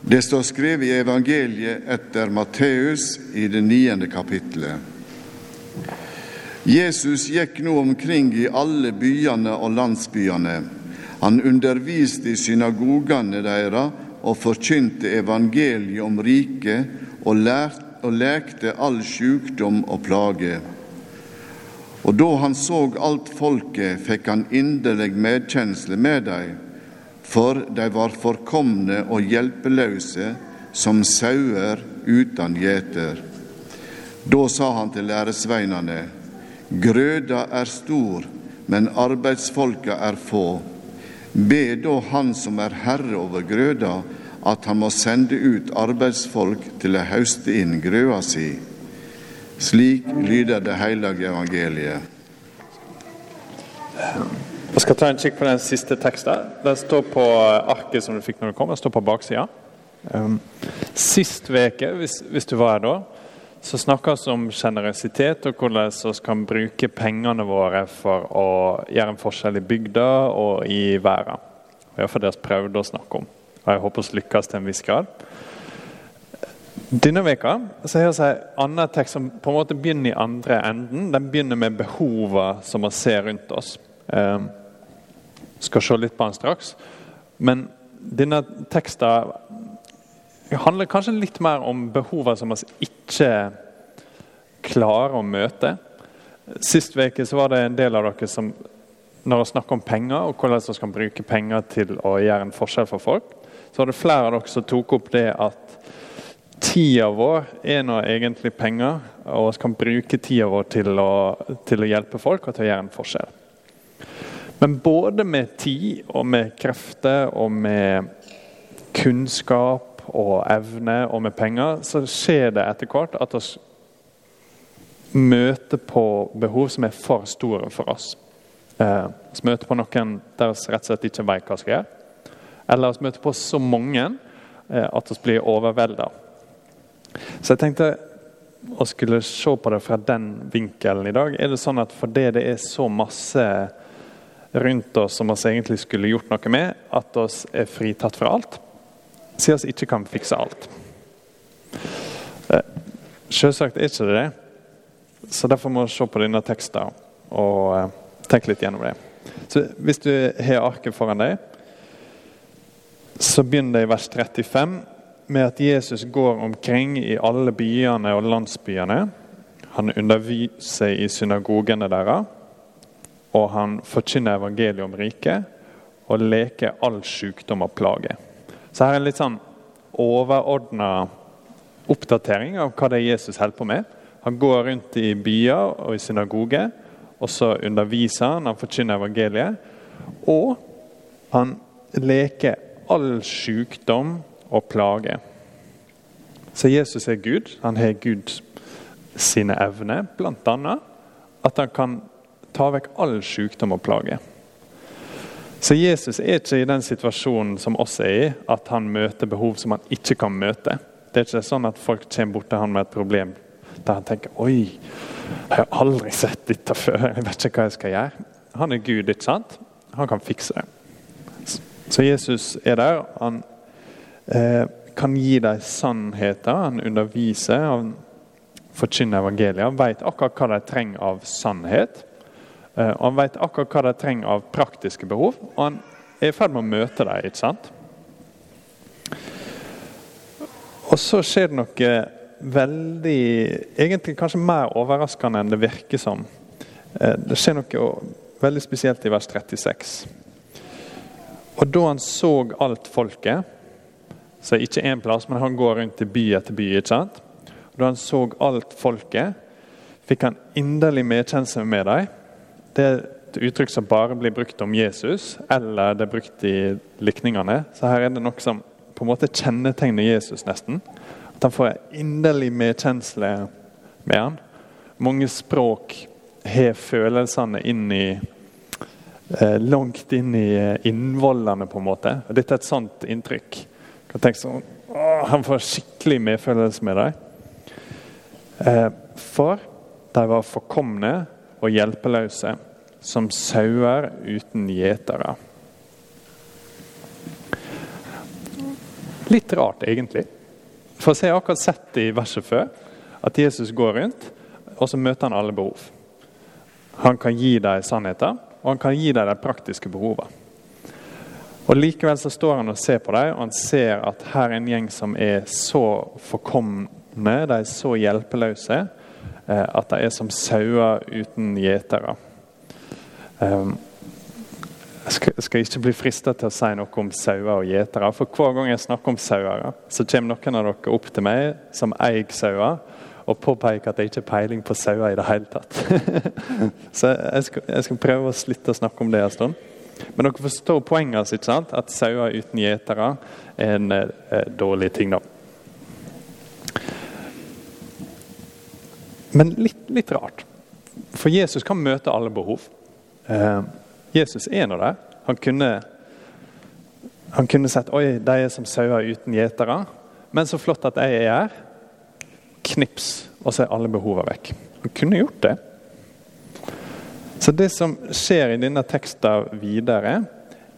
Det står skrevet i evangeliet etter Matteus i det niende kapittelet. Jesus gikk nå omkring i alle byene og landsbyene. Han underviste i synagogene deres og forkynte evangeliet om riket og, og lekte all sykdom og plage. Og da han så alt folket, fikk han inderlig medkjensle med dem, for de var forkomne og hjelpeløse som sauer uten gjeter. Da sa han til læresveinene, grøda er stor, men arbeidsfolka er få. Be da Han som er herre over grøda, at han må sende ut arbeidsfolk til å høste inn grøda si. Slik lyder det hellige evangeliet. Jeg skal ta en kikk på den siste teksten. Den står på arket som du fikk når du kom. Den står på baksida. Um, sist uke, hvis, hvis, du var her da, så snakka vi om sjenerøsitet og hvordan vi kan bruke pengene våre for å gjøre en forskjell i bygda og i verden. Det er det vi prøvde å snakke om. Og jeg håper vi lykkes til en viss grad. Denne veka så har vi en annen tekst som på en måte begynner i andre enden. Den begynner med behovene som vi ser rundt oss. Eh, skal se litt på den straks. Men denne teksten handler kanskje litt mer om behovene som vi ikke klarer å møte. Sist uke var det en del av dere som når vi snakker om penger, og hvordan vi kan bruke penger til å gjøre en forskjell for folk, så var det flere av dere som tok opp det at tida vår er nå egentlig penger, og vi kan bruke tida vår til å, til å hjelpe folk og til å gjøre en forskjell. Men både med tid og med krefter og med kunnskap og evne og med penger, så skjer det etter hvert at vi møter på behov som er for store for oss. Eh, vi møter på noen der vi rett og slett ikke vet hva vi skal gjøre. Eller vi møter på så mange eh, at vi blir overvelda. Så jeg tenkte å skulle se på det fra den vinkelen i dag. Er det sånn at fordi det er så masse rundt oss som vi egentlig skulle gjort noe med, at oss er fritatt fra alt? Siden vi ikke kan fikse alt. Eh, selvsagt er ikke det det. Så derfor må vi se på denne teksten og eh, tenke litt gjennom det. Så Hvis du har arket foran deg, så begynner det i vers 35 med at Jesus går omkring i alle byene og landsbyene. Han underviser i synagogene deres, og han forkynner evangeliet om riket og leker all sykdom og plage. Så her er en litt sånn overordna oppdatering av hva det er Jesus holder på med. Han går rundt i byer og i synagoge, og så underviser han, han forkynner evangeliet. Og han leker all sykdom og plage. Så Jesus er Gud. Han har Gud sine evner, bl.a. at han kan ta vekk all sykdom og plage. Så Jesus er ikke i den situasjonen som oss er i, at han møter behov som han ikke kan møte. Det er ikke sånn at folk kommer bort til han med et problem der han tenker Oi, jeg har aldri sett dette før. Jeg vet ikke hva jeg skal gjøre. Han er Gud, ikke sant? Han kan fikse det. Så Jesus er der. Han eh, kan gi dem sannheter. Han underviser, han forkynner evangeliet. Han vet akkurat hva de trenger av sannhet. Eh, og han vet akkurat hva de trenger av praktiske behov. Og han er i ferd med å møte dem. ikke sant? Og så skjer det noe veldig Egentlig kanskje mer overraskende enn det virker som. Eh, det skjer noe veldig spesielt i vers 36. Og da han så alt folket, så ikke én plass, men han går rundt i by etter by ikke sant? Da han så alt folket, fikk han inderlig medkjensel med dem. Det er et uttrykk som bare blir brukt om Jesus, eller det er brukt i likningene. Så her er det noe som på en måte kjennetegner Jesus, nesten. At han får inderlig medkjensle med han. Mange språk har følelsene inn i Eh, langt inn i eh, innvollene, på en måte. Og dette er et sånt inntrykk. Kan tenke sånn, å, Han får skikkelig medfølelse med dem. Eh, for de var forkomne og hjelpeløse, som sauer uten gjetere. Litt rart, egentlig. For jeg har akkurat sett i verset før at Jesus går rundt, og så møter han alle behov. Han kan gi deg sannheter, og han kan gi deg de praktiske behovene. Og Likevel så står han og ser på dem, og han ser at her er en gjeng som er så forkomne, de er så hjelpeløse, eh, at de er som sauer uten gjetere. Um, jeg skal, ikke bli frista til å si noe om sauer og gjetere. For hver gang jeg snakker om sauer, så kommer noen av dere opp til meg som eier sauer, og påpeker at jeg ikke har peiling på sauer i det hele tatt. så jeg skal, jeg skal, prøve å slutte å snakke om det en stund. Men dere forstår poenget, ikke sant? at sauer uten gjetere er en eh, dårlig ting. da. Men litt, litt, rart. For Jesus kan møte alle behov. Eh, Jesus er nå der. Han kunne, han kunne sett oi, de er som sauer uten gjetere. Men så flott at jeg er her. Knips, og så er alle behovene vekk. Han kunne gjort det. Så det som skjer i denne teksten videre,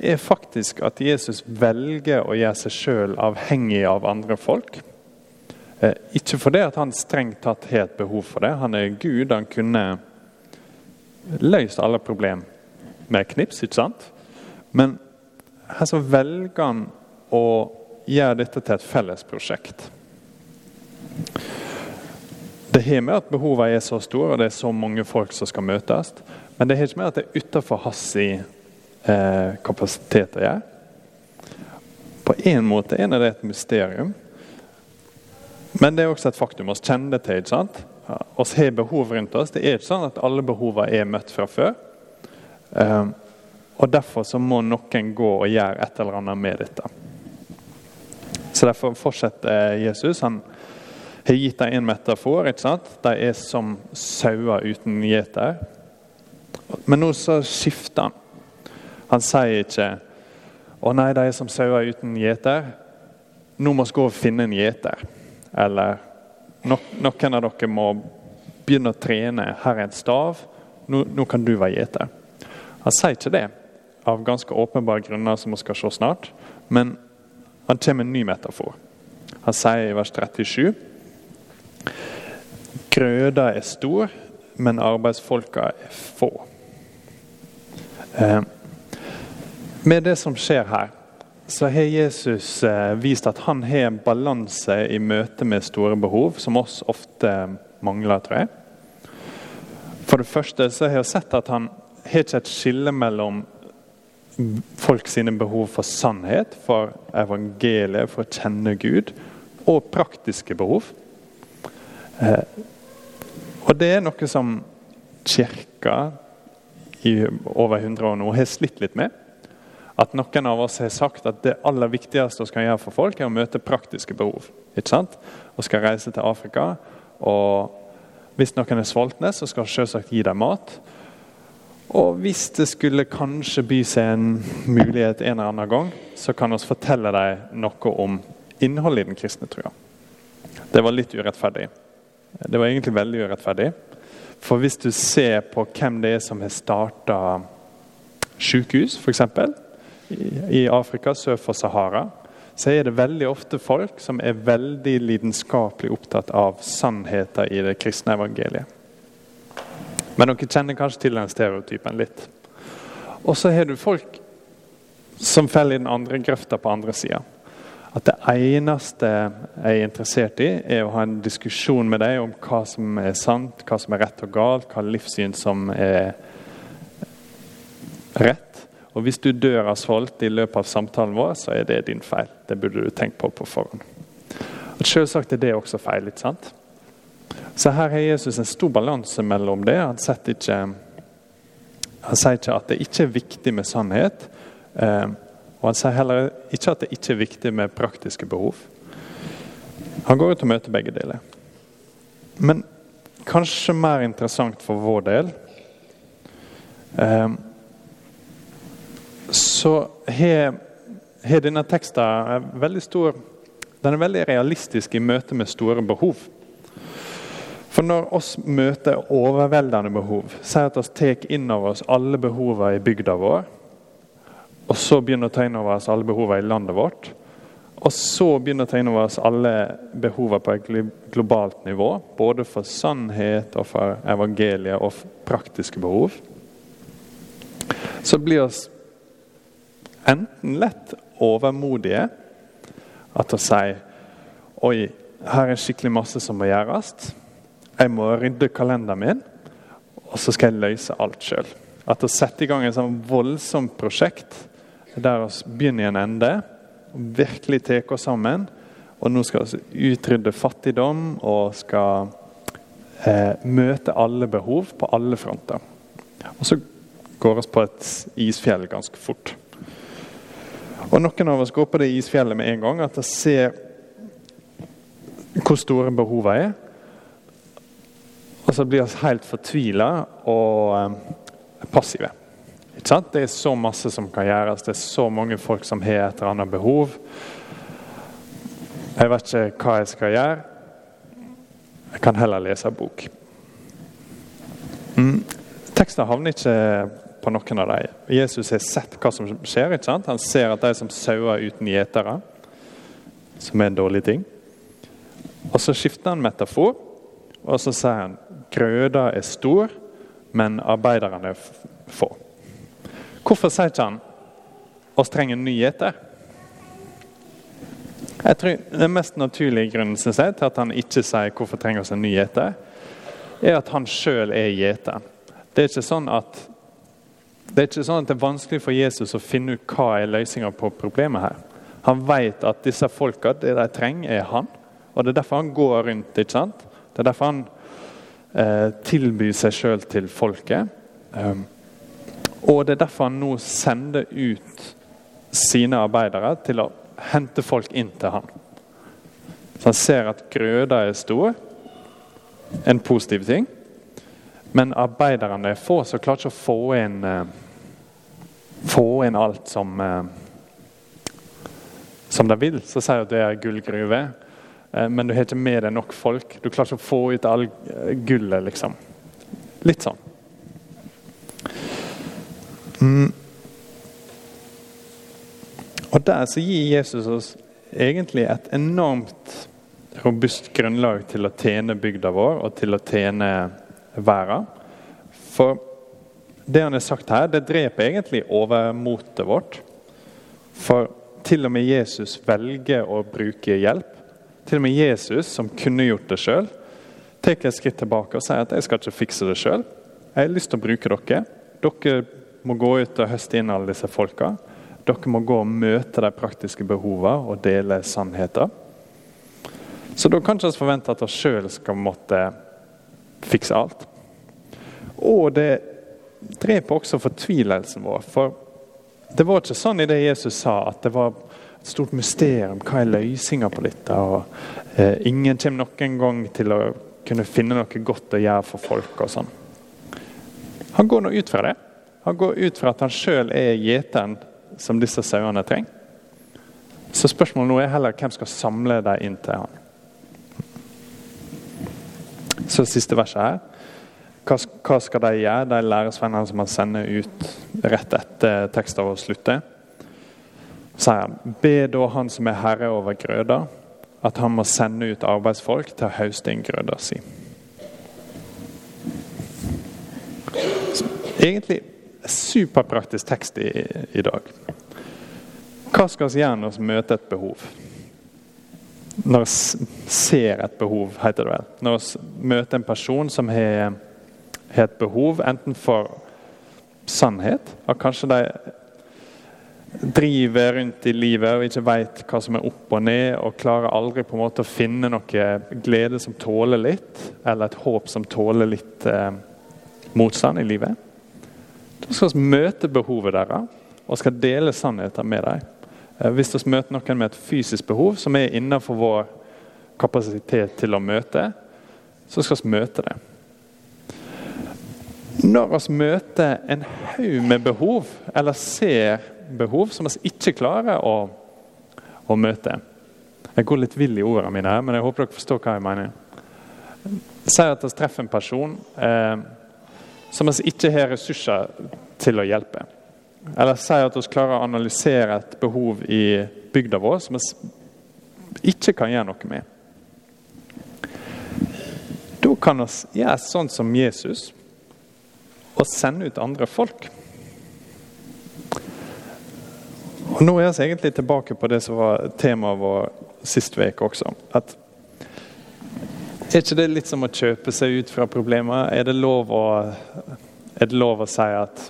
er faktisk at Jesus velger å gjøre seg sjøl avhengig av andre folk. Eh, ikke fordi at han strengt tatt har et behov for det. Han er Gud. Han kunne løst alle problemer med knips, ikke sant? Men her så velger han å gjøre dette til et felles prosjekt. Det har med at behovene er så store og det er så mange folk som skal møtes. Men det har ikke med at det er utenfor hans eh, kapasitet å gjøre. På en måte er det et mysterium. Men det er også et faktum. Vi kjenner det til. ikke sant? Vi har behov rundt oss. Det er ikke sånn at alle behovene er møtt fra før. Ehm, og Derfor så må noen gå og gjøre et eller annet med dette. Så Derfor fortsetter Jesus. Han har gitt dem en metafor. ikke sant? De er som sauer uten gjeter. Men nå så skifter han. Han sier ikke å nei, de er som sauer uten gjeter. Nå må vi gå og finne en gjeter. Eller noen av dere må begynne å trene. Her er en stav. Nå, nå kan du være gjeter. Han sier ikke det av ganske åpenbare grunner som vi skal se snart, men han kommer med en ny metafor. Han sier i vers 37 Grøda er stor, men arbeidsfolka er få. Eh, med det som skjer her, så har Jesus eh, vist at han har en balanse i møte med store behov, som oss ofte mangler, tror jeg. For det første så har jeg sett at han har ikke et skille mellom folk sine behov for sannhet, for evangeliet, for å kjenne Gud, og praktiske behov. Eh, og det er noe som kirka i over 100 år nå har slitt litt med. At noen av oss har sagt at det aller viktigste vi skal gjøre for folk, er å møte praktiske behov. ikke sant? Og skal reise til Afrika. og Hvis noen er sultne, så skal vi selvsagt gi dem mat. Og hvis det skulle kanskje by seg en mulighet en eller annen gang, så kan vi fortelle dem noe om innholdet i den kristne trua. Det var litt urettferdig. Det var egentlig veldig urettferdig. For hvis du ser på hvem det er som har starta sykehus, f.eks. i Afrika sør for Sahara, så er det veldig ofte folk som er veldig lidenskapelig opptatt av sannheter i det kristne evangeliet. Men dere kjenner kanskje til den stereotypen litt. Og så har du folk som faller i den andre grøfta på andre sida. At det eneste jeg er interessert i, er å ha en diskusjon med deg om hva som er sant, hva som er rett og galt, hva livssyn som er rett. Og hvis du dør av svolt i løpet av samtalen vår, så er det din feil. Det burde du tenkt på på forhånd. Og Selvsagt er det også feil. ikke sant? Så her har Jesus en stor balanse mellom det. Han, ikke, han, sier ikke at det ikke er viktig med sannhet. Eh, og han sier heller ikke at det ikke er viktig med praktiske behov. Han går ut og møter begge deler. Men kanskje mer interessant for vår del eh, Så har denne teksten veldig stor Den er veldig realistisk i møte med store behov. For når oss møter overveldende behov, si at vi tar inn over oss alle behovene i bygda vår, og så begynner å ta inn over oss alle behovene i landet vårt, Og så begynner å ta inn over oss alle behovene på et globalt nivå. Både for sannhet og for evangeliet og for praktiske behov. Så blir oss enten lett overmodige. At å si Oi, her er skikkelig masse som må gjøres. Jeg må rydde kalenderen min, og så skal jeg løse alt sjøl. At å sette i gang et sånn voldsomt prosjekt der vi begynner i en ende og virkelig tar oss sammen. Og nå skal vi utrydde fattigdom og skal eh, møte alle behov på alle fronter. Og så går vi på et isfjell ganske fort. Og Noen av oss går på det isfjellet med en gang, at vi ser hvor store behovene er. Og så blir vi helt fortvila og eh, passive. Det er så masse som kan gjøres, det er så mange folk som har et eller annet behov. Jeg vet ikke hva jeg skal gjøre. Jeg kan heller lese bok. Mm. Teksten havner ikke på noen av dem. Jesus har sett hva som skjer. ikke sant? Han ser at de som sauer uten gjetere, som er en dårlig ting. Og Så skifter han metafor, og så sier han grøda er stor, men arbeiderne er få. Hvorfor sier ikke han oss trenger nyheter? Jeg tror Den mest naturlige grunnen synes jeg, til at han ikke sier hvorfor trenger oss en nyheter, er at han sjøl er gjeteren. Det er ikke sånn at det er ikke sånn at det er vanskelig for Jesus å finne ut hva er løsninga på problemet her. Han vet at disse folka, det de trenger, er han. Og Det er derfor han går rundt. ikke sant? Det er derfor han eh, tilbyr seg sjøl til folket. Um, og det er derfor han nå sender ut sine arbeidere til å hente folk inn til han. Så han ser at grøda er stor, en positiv ting. Men arbeiderne er få, så klarer ikke å få inn, uh, få inn alt som, uh, som de vil. Så sier de at det er gullgruve, uh, men du har ikke med deg nok folk. Du klarer ikke å få ut all gullet, liksom. Litt sånn. Mm. Og Der så gir Jesus oss egentlig et enormt robust grunnlag til å tjene bygda vår og til å tjene verden. For det han har sagt her, det dreper egentlig overmotet vårt. For til og med Jesus velger å bruke hjelp. Til og med Jesus, som kunne gjort det sjøl, tar et skritt tilbake og sier at jeg skal ikke fikse det sjøl. Jeg har lyst til å bruke dere. Dere må gå ut og høste inn alle disse folka. Dere må gå og møte de praktiske behovene og dele sannheter. Så da kan vi ikke forvente at vi sjøl skal måtte fikse alt. Og det dreper også fortvilelsen vår. For det var ikke sånn i det Jesus sa, at det var et stort mysterium. Hva er løsninga på dette? Og, eh, ingen kommer noen gang til å kunne finne noe godt å gjøre for folk. og sånn. Han går nå ut fra det. Han går ut fra at han sjøl er gjeteren som disse sauene trenger. Så spørsmålet nå er heller hvem skal samle dem inn til han. Så siste verset her. Hva, hva skal de gjøre, de læresvennene som han sender ut rett etter teksten vår slutter? sier han, Be da han som er herre over grøda, at han må sende ut arbeidsfolk til å høste inn grøda si. Egentlig superpraktisk tekst i, i dag. Hva skal vi gjøre når vi møter et behov? Når vi ser et behov, heter det vel. Når vi møter en person som har, et behov, enten for sannhet og Kanskje de driver rundt i livet og ikke vet hva som er opp og ned, og klarer aldri på en måte å finne noe glede som tåler litt, eller et håp som tåler litt eh, motstand i livet. Da skal vi møte behovet deres og skal dele sannheten med dem. Eh, hvis vi møter noen med et fysisk behov som er innenfor vår kapasitet til å møte, så skal vi møte det. Når vi møter en haug med behov, eller ser behov som vi ikke klarer å, å møte Jeg går litt vill i ordene mine, her, men jeg håper dere forstår hva jeg mener. Si at vi treffer en person eh, som vi ikke har ressurser til å hjelpe. Eller si at vi klarer å analysere et behov i bygda vår som vi ikke kan gjøre noe med. Da kan vi gjøre sånn som Jesus og sende ut andre folk. Og Nå er vi egentlig tilbake på det som var temaet vår sist uke også. At er ikke det litt som å kjøpe seg ut fra problemer? Er det lov å, det lov å si at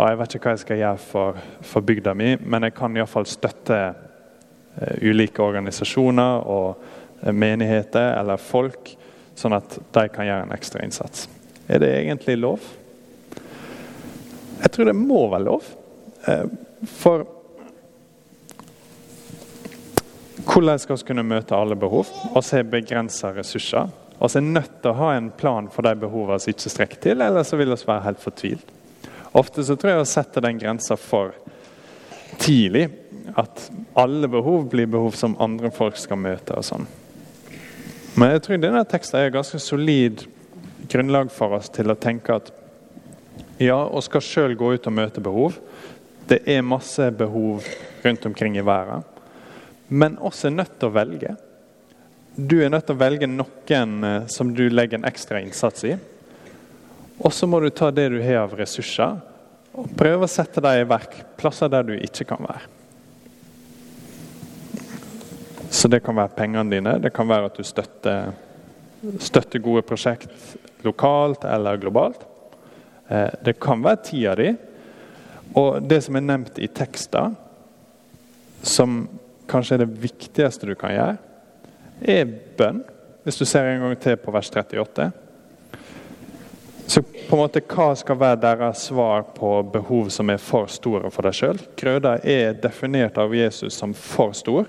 å, jeg vet ikke hva jeg skal gjøre for, for bygda mi, men jeg kan iallfall støtte uh, ulike organisasjoner og uh, menigheter eller folk, sånn at de kan gjøre en ekstra innsats. Er det egentlig lov? Jeg tror det må være lov. Uh, for hvordan skal vi kunne møte alle behov? Vi har begrensa ressurser. Vi er nødt til å ha en plan for de behovene som ikke strekker til, eller så vil vi være helt fortvilt. Ofte så tror jeg å sette den grensa for tidlig. At alle behov blir behov som andre folk skal møte. og sånn. Men jeg tror denne teksten er ganske solid grunnlag for oss til å tenke at ja, vi skal sjøl gå ut og møte behov. Det er masse behov rundt omkring i verden. Men også er nødt til å velge. Du er nødt til å velge noen eh, som du legger en ekstra innsats i. Og så må du ta det du har av ressurser, og prøve å sette dem i verk plasser der du ikke kan være. Så det kan være pengene dine, det kan være at du støtter, støtter gode prosjekt lokalt eller globalt. Eh, det kan være tida di. Og det som er nevnt i tekster, som kanskje er det viktigste du kan gjøre, er bønn. Hvis du ser en gang til på vers 38. På en måte, Hva skal være deres svar på behov som er for store for deg sjøl? Grøda er definert av Jesus som for stor,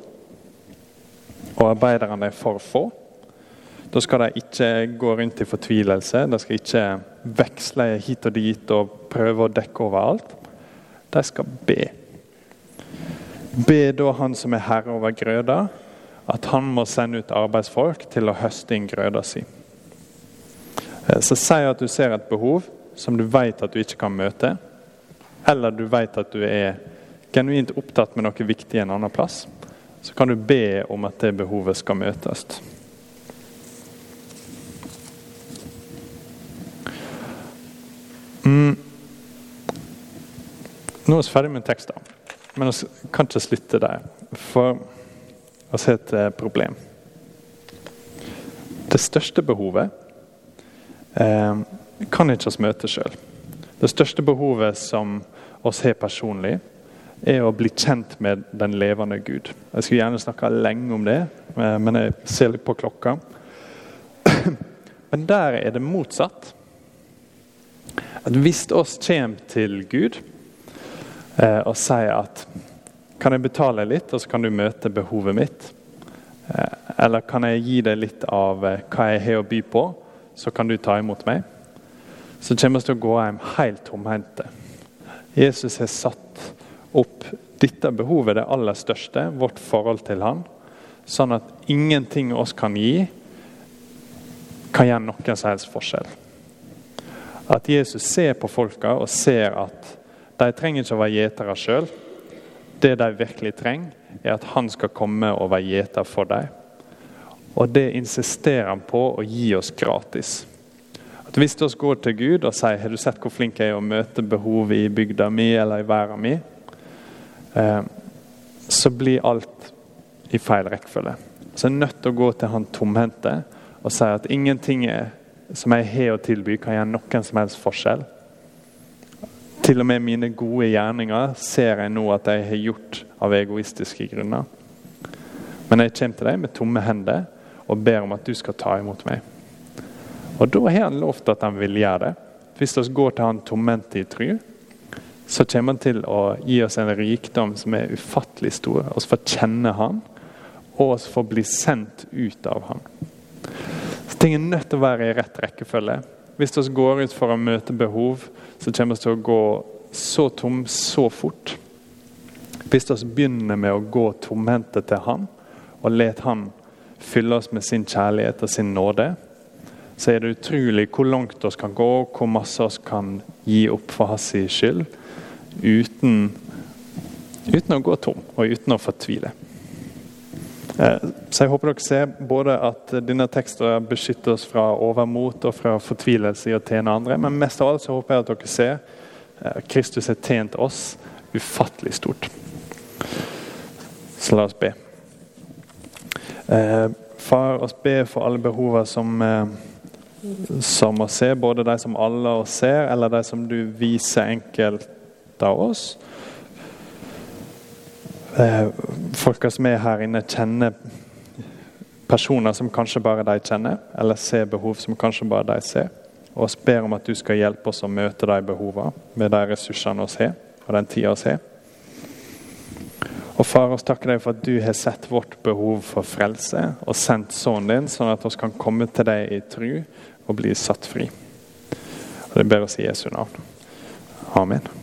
og arbeiderne er for få. Da skal de ikke gå rundt i fortvilelse, de skal ikke veksle hit og dit og prøve å dekke over alt. De skal be. Be da han som er herre over grøda, at han må sende ut arbeidsfolk til å høste inn grøda si. Eh, så si at du ser et behov som du vet at du ikke kan møte, eller du vet at du er genuint opptatt med noe viktig en annen plass, så kan du be om at det behovet skal møtes. Mm. Nå er vi ferdig med teksten. Men vi kan ikke slutte der, for vi har et problem. Det største behovet eh, kan ikke oss møte sjøl. Det største behovet som oss har personlig, er å bli kjent med den levende Gud. Jeg skulle gjerne snakka lenge om det, eh, men jeg ser litt på klokka. Men der er det motsatt. At hvis oss kommer til Gud eh, og sier at kan jeg betale litt, og så kan du møte behovet mitt? Eller kan jeg gi deg litt av hva jeg har å by på, så kan du ta imot meg? Så kommer vi til å gå hjem helt tomhendte. Jesus har satt opp dette behovet, det aller største, vårt forhold til han, sånn at ingenting oss kan gi, kan gjøre noen som helst forskjell. At Jesus ser på folka og ser at de trenger ikke å være gjetere sjøl. Det de virkelig trenger, er at han skal komme og være gjeter for dem. Og det insisterer han på å gi oss gratis. At Hvis vi går til Gud og sier har du sett hvor flink jeg er å møte behovet i bygda mi eller i verden mi, eh, så blir alt i feil rekkefølge. Så jeg er nødt til å gå til han tomhendte og si at ingenting som jeg har å tilby, kan gjøre noen som helst forskjell. Til og med mine gode gjerninger ser jeg nå at jeg har gjort av egoistiske grunner. Men jeg kommer til deg med tomme hender og ber om at du skal ta imot meg. Og Da har han lovt at han vil gjøre det. Hvis vi går til han tomhendte i tru, så kommer han til å gi oss en rikdom som er ufattelig stor. Vi får kjenne han, og vi får bli sendt ut av han. Så Ting er nødt til å være i rett rekkefølge. Hvis vi går ut for å møte behov, så kommer vi til å gå så tom så fort. Hvis vi begynner med å gå tomhendte til Han og let Han fylle oss med sin kjærlighet og sin nåde, så er det utrolig hvor langt vi kan gå, hvor masse vi kan gi opp for hans skyld, uten, uten å gå tom og uten å fortvile. Eh, så jeg håper dere ser både at denne teksten beskytter oss fra overmot og fra fortvilelse i å tjene andre, men mest av alt så håper jeg at dere ser at eh, Kristus har tjent oss ufattelig stort. Så la oss be. Eh, far, oss be for alle behover som, som å se, både de som alle oss ser, eller de som du viser enkelt av oss. Eh, folka som er her inne, kjenner personer som kanskje bare de kjenner, eller ser behov som kanskje bare de ser. Og oss ber om at du skal hjelpe oss å møte de behovene med de ressursene vi har, og den tida vi har. Og far, oss takker deg for at du har sett vårt behov for frelse og sendt sønnen din, sånn at vi kan komme til deg i tru og bli satt fri. Og Det ber oss i Jesu navn. Amen.